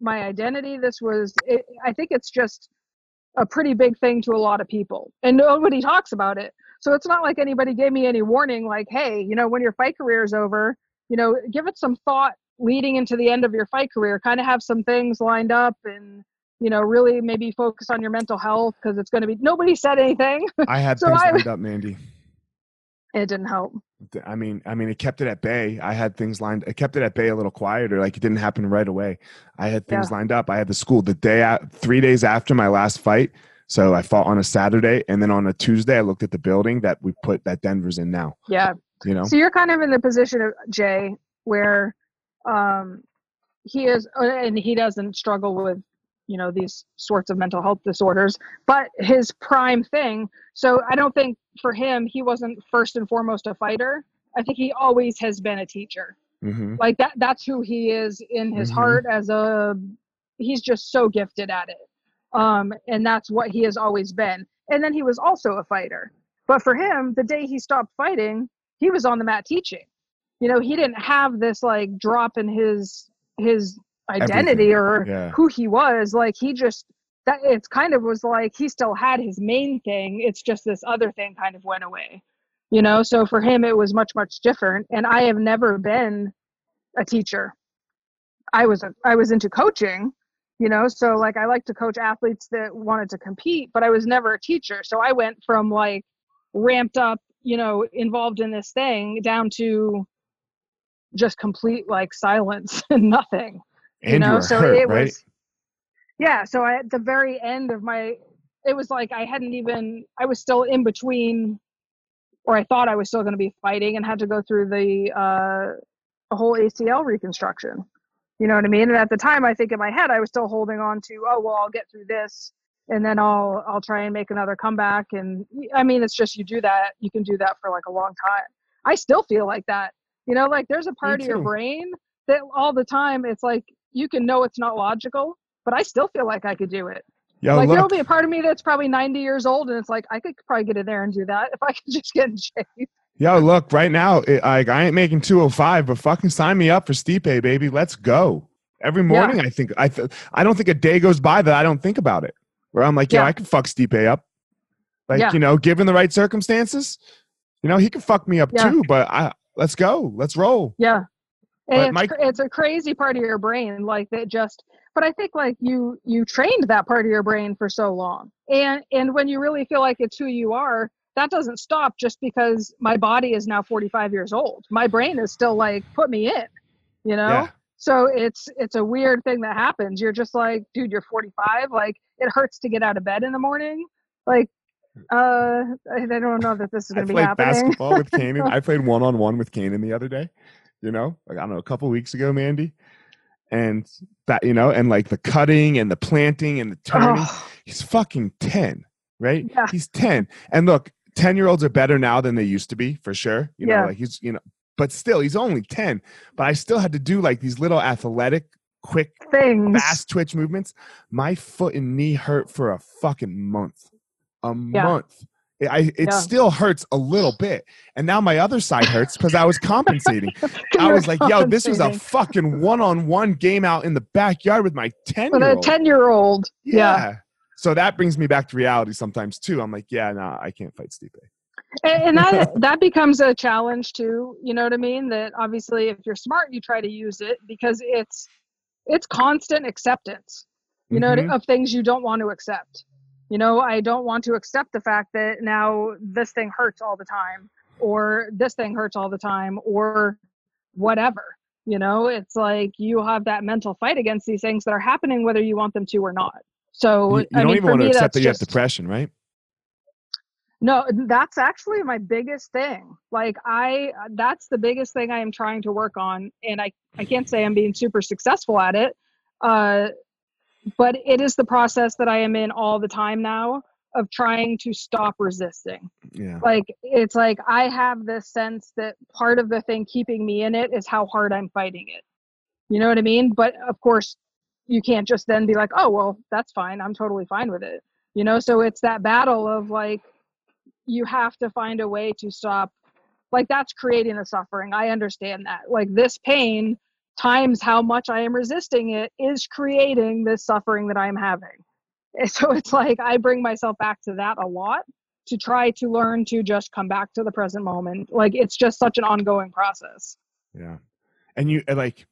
my identity. This was it, i think it's just a pretty big thing to a lot of people and nobody talks about it. So it's not like anybody gave me any warning like hey you know when your fight career is over you know give it some thought leading into the end of your fight career kind of have some things lined up and you know really maybe focus on your mental health because it's going to be nobody said anything I had so things I- lined up, Mandy. it didn't help I mean, I mean, it kept it at bay. I had things lined. It kept it at bay a little quieter. Like it didn't happen right away. I had things lined up. I had the school the day, a- three days after my last fight. So I fought on a Saturday, and then on a Tuesday, I looked at the building that we put that Denver's in now. yeah You know, So you're kind of in the position of Jay, where um, he is, uh, and he doesn't struggle with, you know, these sorts of mental health disorders. But his prime thing. So I don't think for him he wasn't first and foremost a fighter. I think he always has been a teacher. hmm Like that. That's who he is in his Mhm. heart as a. He's just so gifted at it, um, and that's what he has always been. And then he was also a fighter. But for him, the day he stopped fighting, he was on the mat teaching. You know, he didn't have this like drop in his his identity Everything. or yeah, who he was. Like he just that it's kind of was like he still had his main thing. It's just this other thing kind of went away. You know, so for him it was much much different. And I have never been a teacher. I was a, I was into coaching, you know, so like I like to coach athletes that wanted to compete, but I was never a teacher. So I went from like ramped up, you know, involved in this thing down to just complete like silence and nothing and you know you so hurt, it right? was yeah so I, at the very end of my it was like i hadn't even i was still in between or i thought i was still going to be fighting and had to go through the uh a whole acl reconstruction you know what i mean? And at the time i think in my head i was still holding on to oh well i'll get through this and then i'll i'll try and make another comeback and i mean it's just you do that you can do that for like a long time. I still feel like that you know like there's a part of your brain that all the time it's like you can know it's not logical but i still feel like i could do it Yo, like there'll be a part of me that's probably 90 years old and it's like i could probably get in there and do that if i could just get in shape yo, look. Right now, it, like I ain't making two hundred five, but fucking sign me up for Stipe, baby. Let's go. Every morning, yeah. I think I th- I don't think a day goes by that I don't think about it. Where I'm like, yeah, yeah I can fuck Stipe up. Like yeah. you know, given the right circumstances, you know, he can fuck me up too. But I let's go, let's roll. Yeah, it's, Mike, it's a crazy part of your brain, like that just. But I think like you you trained that part of your brain for so long, and and when you really feel like it's who you are, that doesn't stop just because my body is now 45 years old. My brain is still like, put me in, you know. Yeah so it's it's a weird thing that happens you're just like dude you're 45 like it hurts to get out of bed in the morning like uh i don't know that this is going to be happening basketball with Kanan. i played one-on-one with Kanan the other day you know like i don't know a couple weeks ago mandy and that you know and like the cutting and the planting and the turning oh. he's fucking 10 right yeah. he's 10 and look 10 year olds are better now than they used to be for sure you know yeah. like he's you know but still he's only 10 but i still had to do like these little athletic quick things fast twitch movements my foot and knee hurt for a fucking month a yeah. month I, it yeah. still hurts a little bit and now my other side hurts because i was compensating i was like yo this was a fucking one-on-one game out in the backyard with my 10 with a 10 year old yeah. yeah. so that brings me back to reality sometimes too i'm like yeah no nah, i can't fight Stipe and, that that becomes a challenge too you know what i mean that obviously if you're smart you try to use it because it's it's constant acceptance you know mm-hmm. of things you don't want to accept you know i don't want to accept the fact that now this thing hurts all the time or this thing hurts all the time or whatever you know it's like you have that mental fight against these things that are happening whether you want them to or not so you, you don't mean, even want to accept that you have depression right no, that's actually my biggest thing. Like I that's the biggest thing I am trying to work on and I I can't say I'm being super successful at it. Uh but it is the process that I am in all the time now of trying to stop resisting. Yeah. Like it's like I have this sense that part of the thing keeping me in it is how hard I'm fighting it. You know what I mean? But of course, you can't just then be like, "Oh, well, that's fine. I'm totally fine with it." You know, so it's that battle of like you have to find a way to stop like that's creating the suffering i understand that like this pain times how much i am resisting it is creating this suffering that i'm having. And so it's like i bring myself back to that a lot to try to learn to just come back to the present moment. Like it's just such an ongoing process. Yeah. And you like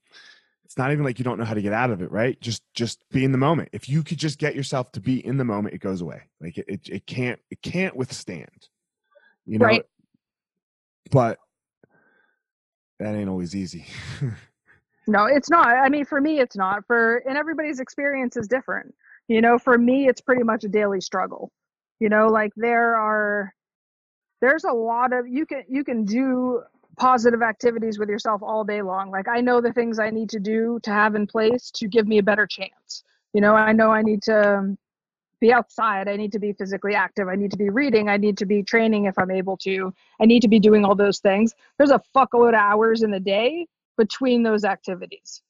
it's not even like you don't know how to get out of it right? Just just be in the moment. If you could just get yourself to be in the moment it goes away. Like it, it, it can't it can't withstand you know? Right. but that ain't always easy no it's not i mean for me it's not for and everybody's experience is different you know for me it's pretty much a daily struggle you know like there are there's a lot of you can you can do positive activities with yourself all day long. Like I know the things I need to do to have in place to give me a better chance. You know, I know I need to be outside. I need to be physically active. I need to be reading. I need to be training if I'm able to. I need to be doing all those things. There's a fuckload of hours in the day between those activities.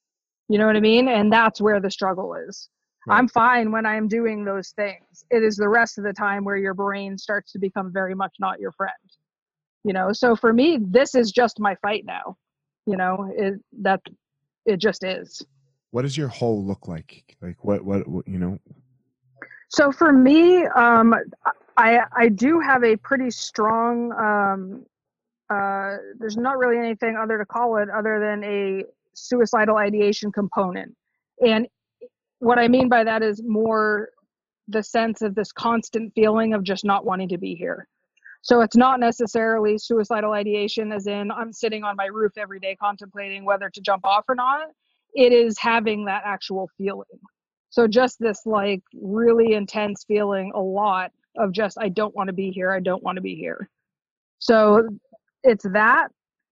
You know what I mean? And that's where the struggle is. Right. I'm fine when I'm doing those things. It is the rest of the time where your brain starts to become very much not your friend you know so for me this is just my fight now you know it that it just is what does your whole look like like what what, what you know so for me um i i do have a pretty strong um uh there's not really anything other to call it other than a suicidal ideation component and what i mean by that is more the sense of this constant feeling of just not wanting to be here so it's not necessarily suicidal ideation, as in I'm sitting on my roof every day contemplating whether to jump off or not. It is having that actual feeling. So just this like really intense feeling a lot of just, I don't want to be here. I don't want to be here. So it's that.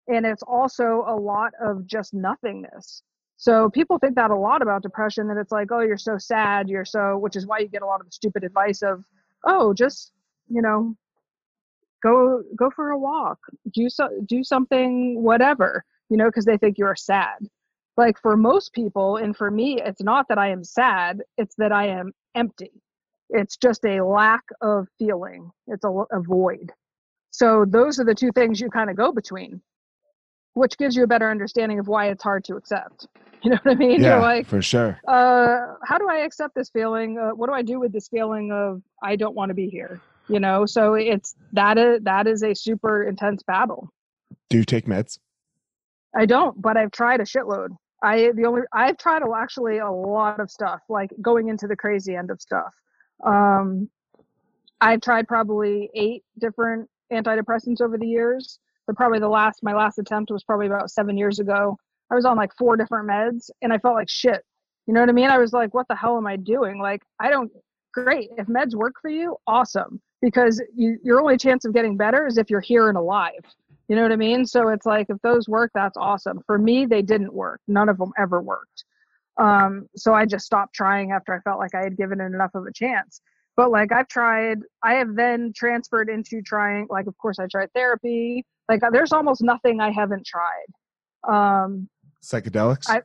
And it's also a lot of just nothingness. So people think that a lot about depression that it's like, oh, you're so sad. You're so, which is why you get a lot of the stupid advice of, oh, just, you know, go go for a walk do so do something whatever you know because they think you're sad like for most people and for me it's not that i am sad it's that i am empty it's just a lack of feeling it's a, a void so those are the two things you kind of go between which gives you a better understanding of why it's hard to accept. You know what I mean? Yeah, You're like, for sure. Uh, how do I accept this feeling? Uh, what do I do with this feeling of I don't want to be here? You know, so it's that is that is a super intense battle. Do you take meds? I don't, but I've tried a shitload. I the only I've tried a, actually a lot of stuff, like going into the crazy end of stuff. Um, I've tried probably eight different antidepressants over the years. But probably the last my last attempt was probably about seven years ago. I was on like four different meds and I felt like shit. You know what I mean? I was like, what the hell am I doing? Like, I don't, great. If meds work for you, awesome. Because you, your only chance of getting better is if you're here and alive. You know what I mean? So it's like, if those work, that's awesome. For me, they didn't work. None of them ever worked. Um, so I just stopped trying after I felt like I had given it enough of a chance. But like I've tried, I have then transferred into trying, like, of course, I tried therapy. Like, there's almost nothing I haven't tried. Um, Psychedelics? I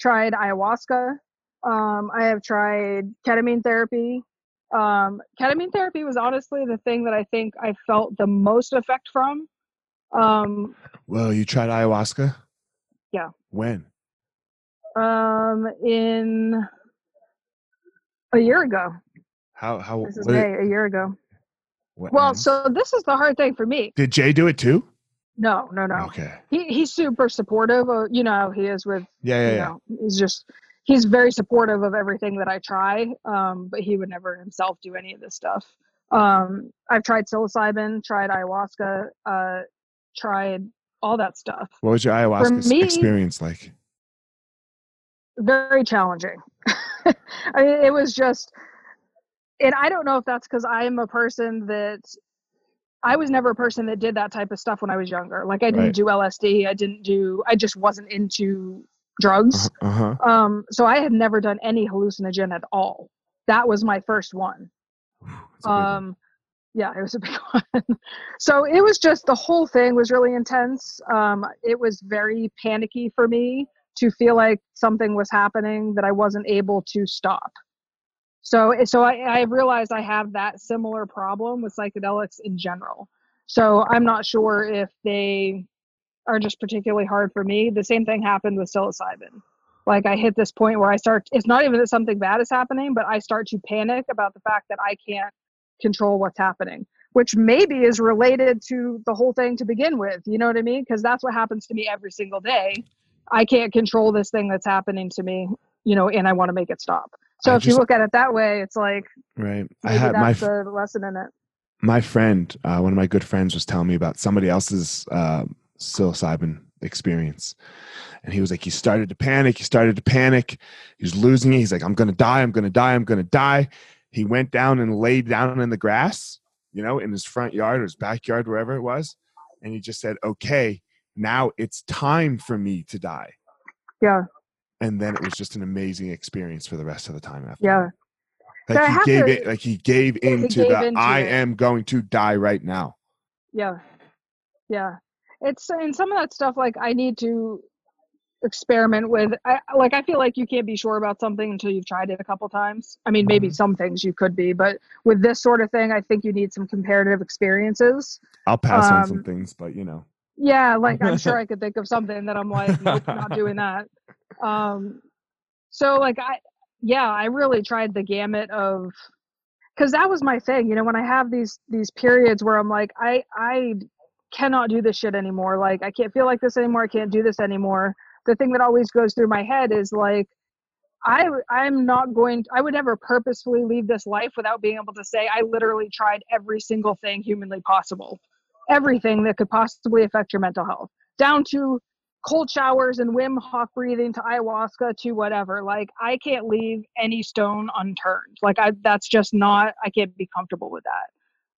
tried ayahuasca. Um, I have tried ketamine therapy. Um, ketamine therapy was honestly the thing that I think I felt the most effect from. Um, well, you tried ayahuasca? Yeah. When? Um, in a year ago. How how this is May, it, a year ago. well, so this is the hard thing for me. Did Jay do it too? No, no, no. Okay. He he's super supportive. Of, you know, he is with. Yeah, yeah, you yeah. Know, he's just he's very supportive of everything that I try. Um, but he would never himself do any of this stuff. Um, I've tried psilocybin, tried ayahuasca, uh, tried all that stuff. What was your ayahuasca me, experience like? Very challenging. I mean, it was just, and I don't know if that's because I'm a person that I was never a person that did that type of stuff when I was younger. Like I didn't right. do LSD. I didn't do. I just wasn't into drugs. Uh-huh. uh-huh. Um, so I had never done any hallucinogen at all. That was my first one. Um, yeah, it was a big one. so it was just the whole thing was really intense. Um, it was very panicky for me to feel like something was happening that I wasn't able to stop. So, eh, so I, I realized I have that similar problem with psychedelics in general. So I'm not sure if they are just particularly hard for me. The same thing happened with psilocybin. Like I hit this point where I start, it's not even that something bad is happening, but I start to panic about the fact that I can't control what's happening, which maybe is related to the whole thing to begin with. You know what I mean? Because that's what happens to me every single day. I can't control this thing that's happening to me, you know, and I want to make it stop. So I if just, you look at it that way, it's like right. I had my the lesson in it. My friend, uh, one of my good friends, was telling me about somebody else's uh, psilocybin experience, and he was like, he started to panic. He started to panic. He was losing it. He's like, I'm gonna die. I'm gonna die. I'm gonna die. He went down and laid down in the grass, you know, in his front yard or his backyard, wherever it was, and he just said, "Okay, now it's time for me to die." Yeah and then it was just an amazing experience for the rest of the time after. Yeah. Like so he gave to, it like he gave into gave the into I it. am going to die right now. Yeah. Yeah. It's and some of that stuff like I need to experiment with I like I feel like you can't be sure about something until you've tried it a couple times. I mean maybe mm-hmm. some things you could be, but with this sort of thing I think you need some comparative experiences. I'll pass um, on some um, things, but you know. Yeah, like I'm sure I could think of something that I'm like, nope, not doing that. Um, so like I, yeah, I really tried the gamut of, because that was my thing. You know, when I have these these periods where I'm like, I I cannot do this shit anymore. Like I can't feel like this anymore. I can't do this anymore. The thing that always goes through my head is like, I I'm not going. I would never purposefully leave this life without being able to say I literally tried every single thing humanly possible, everything that could possibly affect your mental health, down to cold showers and Wim Hof breathing to ayahuasca to whatever. Like I can't leave any stone unturned. Like I that's just not I can't be comfortable with that.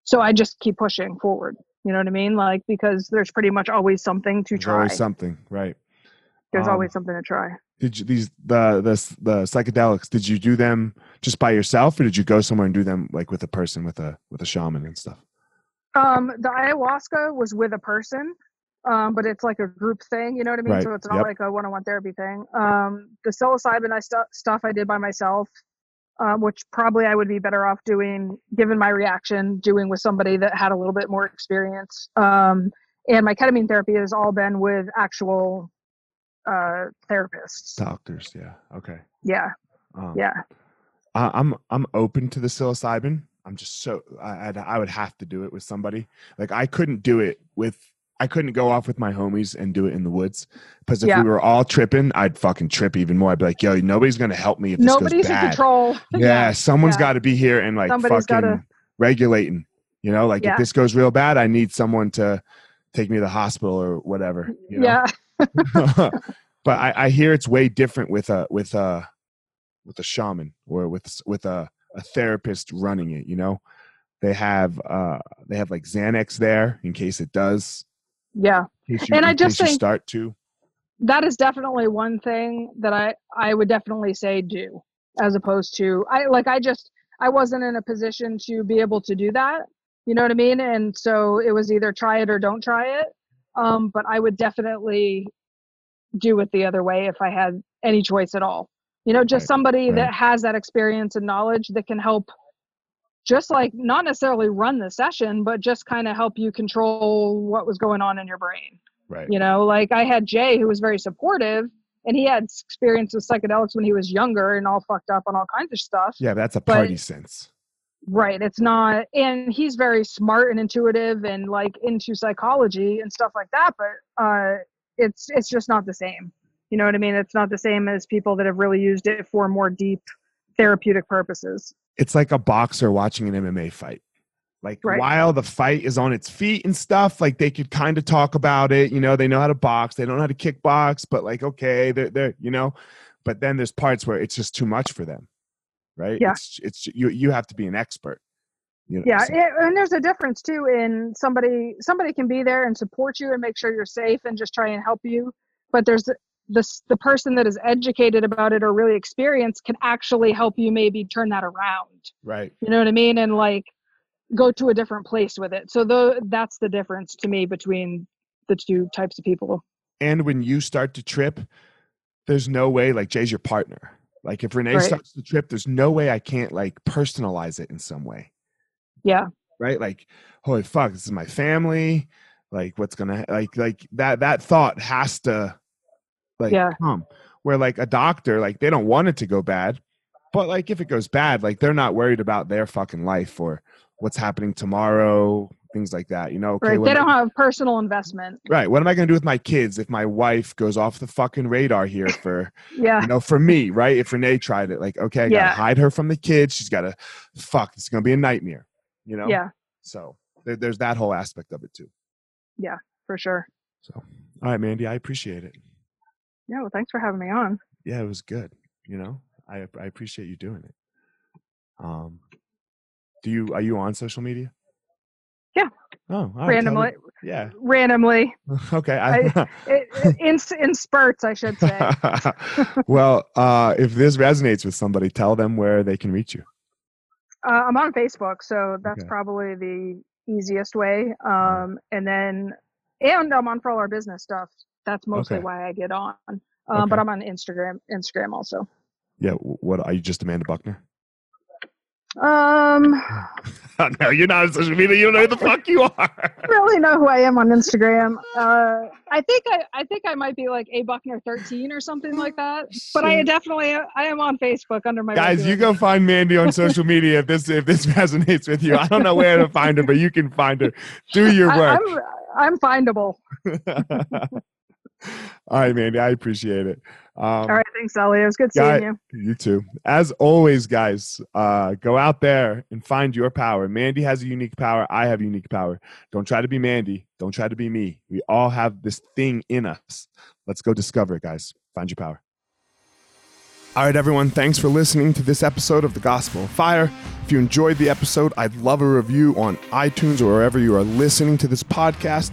So I just keep pushing forward. You know what I mean? Like because there's pretty much always something to there's try. Always something, right? There's um, always something to try. Did you these the the the psychedelics? Did you do them just by yourself, or did you go somewhere and do them like with a person, with a with a shaman and stuff? Um, the ayahuasca was with a person um, but it's like a group thing, you know what I mean? Right. So it's not yep. like a one-on-one therapy thing. Um, the psilocybin I st- stuff I did by myself, um, which probably I would be better off doing, given my reaction, doing with somebody that had a little bit more experience. Um, and my ketamine therapy has all been with actual uh, therapists. Doctors, yeah. Okay. Yeah. Um, yeah. I, I'm I'm open to the psilocybin. I'm just so I I'd, I would have to do it with somebody. Like I couldn't do it with I couldn't go off with my homies and do it in the woods because if yeah. we were all tripping, I'd fucking trip even more. I'd be like, "Yo, nobody's gonna help me if nobody's in control." Yeah, yeah. someone's yeah. got to be here and like somebody's fucking gotta... regulating. You know, like if this goes real bad, I need someone to take me to the hospital or whatever. You know? Yeah. but I, I hear it's way different with a with a with a shaman or with with a, a therapist running it. You know, they have uh they have like Xanax there in case it does. Yeah, you, and I just think start to. That is definitely one thing that I I would definitely say do as opposed to I like I just I wasn't in a position to be able to do that. You know what I mean? And so it was either try it or don't try it. Um, but I would definitely do it the other way if I had any choice at all. You know, just right. somebody right. that has that experience and knowledge that can help just like not necessarily run the session, but just kind of help you control what was going on in your brain. Right. You know, like I had Jay who was very supportive and he had experience with psychedelics when he was younger and all fucked up on all kinds of stuff. Yeah, that's a party but, sense. Right. It's not and he's very smart and intuitive and like into psychology and stuff like that, but uh it's it's just not the same. You know what I mean? It's not the same as people that have really used it for more deep therapeutic purposes. It's like a boxer watching an MMA fight. Like right. while the fight is on its feet and stuff, like they could kind of talk about it. You know, they know how to box, they don't know how to kickbox, but like okay, they're they're you know, but then there's parts where it's just too much for them, right? Yeah. It's it's you you have to be an expert. You know, yeah, so. it, and there's a difference too in somebody somebody can be there and support you and make sure you're safe and just try and help you, but there's this the person that is educated about it or really experienced can actually help you maybe turn that around. Right. You know what I mean? And like go to a different place with it. So the that's the difference to me between the two types of people. And when you start to trip, there's no way like Jay's your partner. Like if Renee right. starts to trip, there's no way I can't like personalize it in some way. Yeah. Right? Like, holy fuck, this is my family. Like what's gonna like like that that thought has to like yeah. come. Where like a doctor, like they don't want it to go bad. But like if it goes bad, like they're not worried about their fucking life or what's happening tomorrow, things like that. You know, okay, right? They don't I, have personal investment. Right. What am I going to do with my kids if my wife goes off the fucking radar here for, yeah, you know, for me, right? If Renee tried it, like, okay, I yeah. gotta hide her from the kids. She's got to, fuck, it's going to be a nightmare you know? Yeah. So there, there's that whole aspect of it too. Yeah, for sure. So, all right, Mandy, I appreciate it. Yeah, well, thanks for having me on. Yeah, it was good. You know, I I appreciate you doing it. Um, do you are you on social media? Yeah. Oh, randomly. Yeah. Randomly. okay. I, it, in in spurts, I should say. well, uh, if this resonates with somebody, tell them where they can reach you. Uh, I'm on Facebook, so that's okay. probably the easiest way. Um, and then, and I'm on for all our business stuff. That's mostly okay. why I get on. Um, okay. But I'm on Instagram, Instagram also. Yeah. What are you just Amanda Buckner? Um, no, you're not on social media. You don't know who the fuck you are. really know who I am on Instagram. Uh, I think I, I think I might be like a Buckner 13 or something like that. But I definitely, I am on Facebook under my. Guys, you go find Mandy on social media if this if this resonates with you. I don't know where to find her, but you can find her. Do your work. I, I'm, I'm findable. All right, Mandy, I appreciate it. Um, All right, thanks, Ellie. It was good seeing you. You too. As always, guys, uh, go out there and find your power. Mandy has a unique power. I have unique power. Don't try to be Mandy. Don't try to be me. We all have this thing in us. Let's go discover it, guys. Find your power. All right, everyone, thanks for listening to this episode of The Gospel of Fire. If you enjoyed the episode, I'd love a review on iTunes or wherever you are listening to this podcast.